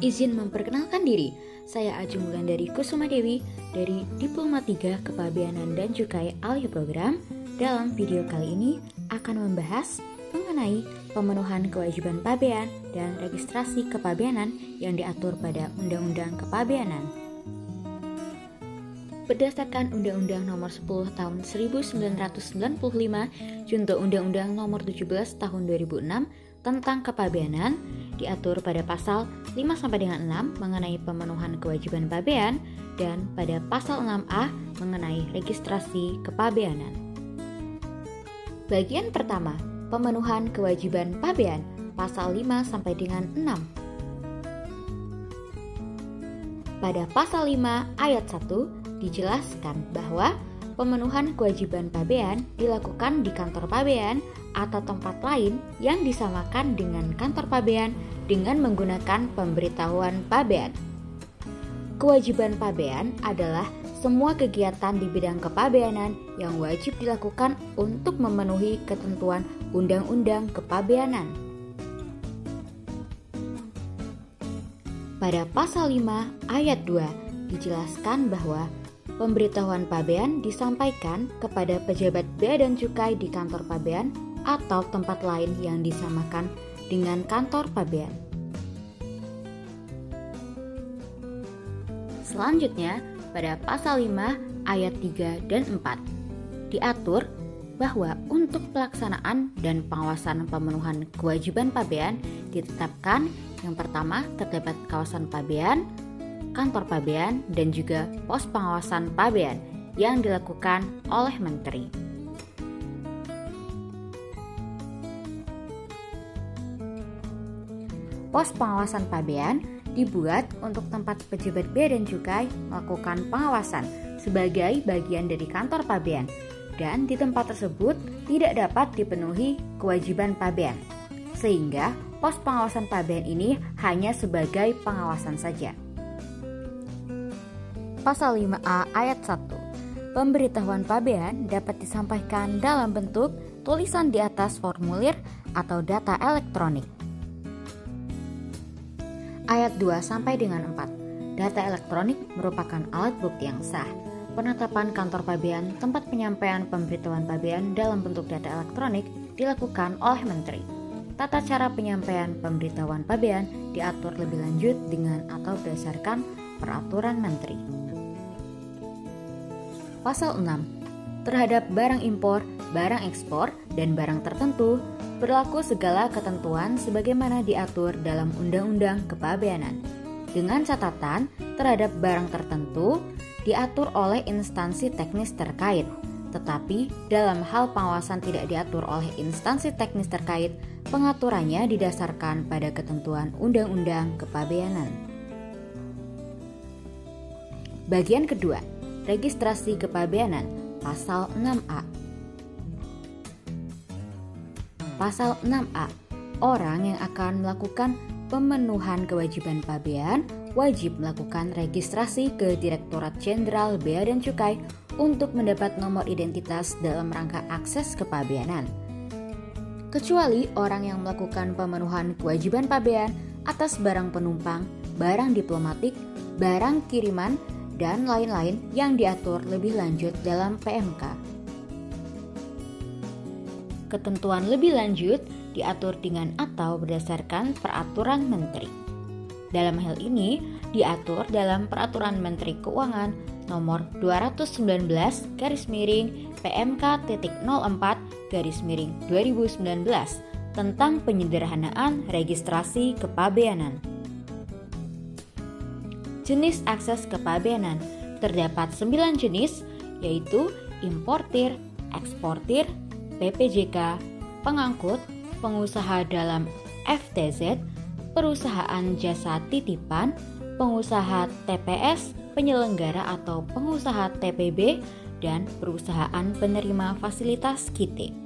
Izin memperkenalkan diri, saya Ajeng dari Kusuma Dewi dari Diploma 3 Kepabeanan dan Cukai Alih Program. Dalam video kali ini akan membahas mengenai pemenuhan kewajiban pabean dan registrasi kepabeanan yang diatur pada Undang-Undang Kepabeanan. Berdasarkan Undang-Undang Nomor 10 Tahun 1995 Junto Undang-Undang Nomor 17 Tahun 2006 tentang kepabeanan diatur pada pasal 5 sampai dengan 6 mengenai pemenuhan kewajiban pabean dan pada pasal 6A mengenai registrasi kepabeanan. Bagian pertama, pemenuhan kewajiban pabean pasal 5 sampai dengan 6. Pada pasal 5 ayat 1 dijelaskan bahwa pemenuhan kewajiban pabean dilakukan di kantor pabean atau tempat lain yang disamakan dengan kantor pabean dengan menggunakan pemberitahuan pabean. Kewajiban pabean adalah semua kegiatan di bidang kepabeanan yang wajib dilakukan untuk memenuhi ketentuan Undang-Undang Kepabeanan. Pada pasal 5 ayat 2 dijelaskan bahwa Pemberitahuan pabean disampaikan kepada pejabat bea dan cukai di kantor pabean atau tempat lain yang disamakan dengan kantor pabean. Selanjutnya, pada pasal 5 ayat 3 dan 4 diatur bahwa untuk pelaksanaan dan pengawasan pemenuhan kewajiban pabean ditetapkan yang pertama terdapat kawasan pabean, kantor pabean, dan juga pos pengawasan pabean yang dilakukan oleh menteri. Pos pengawasan pabean dibuat untuk tempat pejabat bea dan cukai melakukan pengawasan sebagai bagian dari kantor pabean dan di tempat tersebut tidak dapat dipenuhi kewajiban pabean. Sehingga pos pengawasan pabean ini hanya sebagai pengawasan saja. Pasal 5A ayat 1. Pemberitahuan pabean dapat disampaikan dalam bentuk tulisan di atas formulir atau data elektronik. Ayat 2 sampai dengan 4. Data elektronik merupakan alat bukti yang sah. Penetapan kantor pabean tempat penyampaian pemberitahuan pabean dalam bentuk data elektronik dilakukan oleh menteri. Tata cara penyampaian pemberitahuan pabean diatur lebih lanjut dengan atau berdasarkan peraturan menteri. Pasal 6 terhadap barang impor, barang ekspor, dan barang tertentu berlaku segala ketentuan sebagaimana diatur dalam Undang-Undang Kepabeanan. Dengan catatan, terhadap barang tertentu diatur oleh instansi teknis terkait, tetapi dalam hal pengawasan tidak diatur oleh instansi teknis terkait, pengaturannya didasarkan pada ketentuan Undang-Undang Kepabeanan. Bagian kedua, registrasi kepabeanan pasal 6A. Pasal 6A. Orang yang akan melakukan pemenuhan kewajiban pabean wajib melakukan registrasi ke Direktorat Jenderal Bea dan Cukai untuk mendapat nomor identitas dalam rangka akses kepabeanan. Kecuali orang yang melakukan pemenuhan kewajiban pabean atas barang penumpang, barang diplomatik, barang kiriman, dan lain-lain yang diatur lebih lanjut dalam PMK. Ketentuan lebih lanjut diatur dengan atau berdasarkan peraturan menteri. Dalam hal ini diatur dalam peraturan Menteri Keuangan nomor 219 garis miring PMK.04 garis miring 2019 tentang penyederhanaan registrasi kepabeanan jenis akses kepabeanan. Terdapat 9 jenis yaitu importir, eksportir, PPJK, pengangkut, pengusaha dalam FTZ, perusahaan jasa titipan, pengusaha TPS, penyelenggara atau pengusaha TPB, dan perusahaan penerima fasilitas KITE.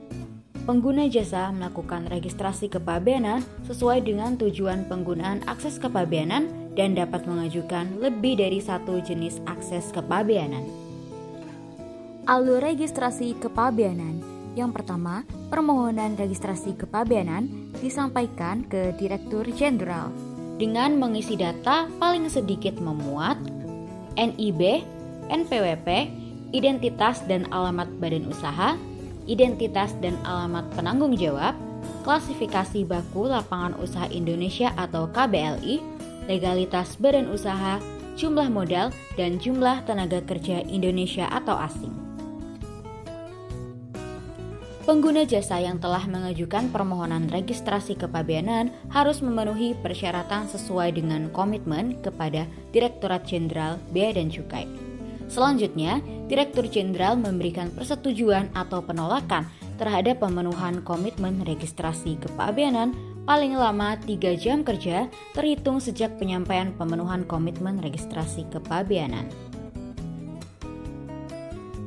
Pengguna jasa melakukan registrasi kepabeanan sesuai dengan tujuan penggunaan akses kepabeanan dan dapat mengajukan lebih dari satu jenis akses kepabeanan. Alur registrasi kepabeanan yang pertama, permohonan registrasi kepabeanan disampaikan ke Direktur Jenderal. dengan mengisi data paling sedikit memuat NIB, NPWP, identitas dan alamat badan usaha, identitas dan alamat penanggung jawab, klasifikasi baku lapangan usaha Indonesia atau KBLI, legalitas badan usaha, jumlah modal, dan jumlah tenaga kerja Indonesia atau asing. Pengguna jasa yang telah mengajukan permohonan registrasi kepabeanan harus memenuhi persyaratan sesuai dengan komitmen kepada Direktorat Jenderal Bea dan Cukai. Selanjutnya, Direktur Jenderal memberikan persetujuan atau penolakan terhadap pemenuhan komitmen registrasi kepabeanan paling lama 3 jam kerja terhitung sejak penyampaian pemenuhan komitmen registrasi kepabeanan.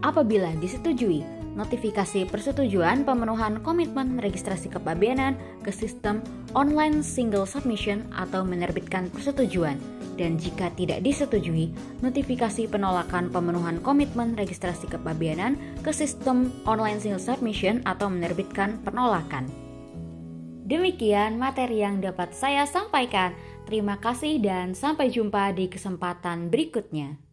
Apabila disetujui, notifikasi persetujuan pemenuhan komitmen registrasi kepabeanan ke sistem online single submission atau menerbitkan persetujuan dan jika tidak disetujui, notifikasi penolakan pemenuhan komitmen registrasi kepabeanan ke sistem online single submission atau menerbitkan penolakan. Demikian materi yang dapat saya sampaikan. Terima kasih dan sampai jumpa di kesempatan berikutnya.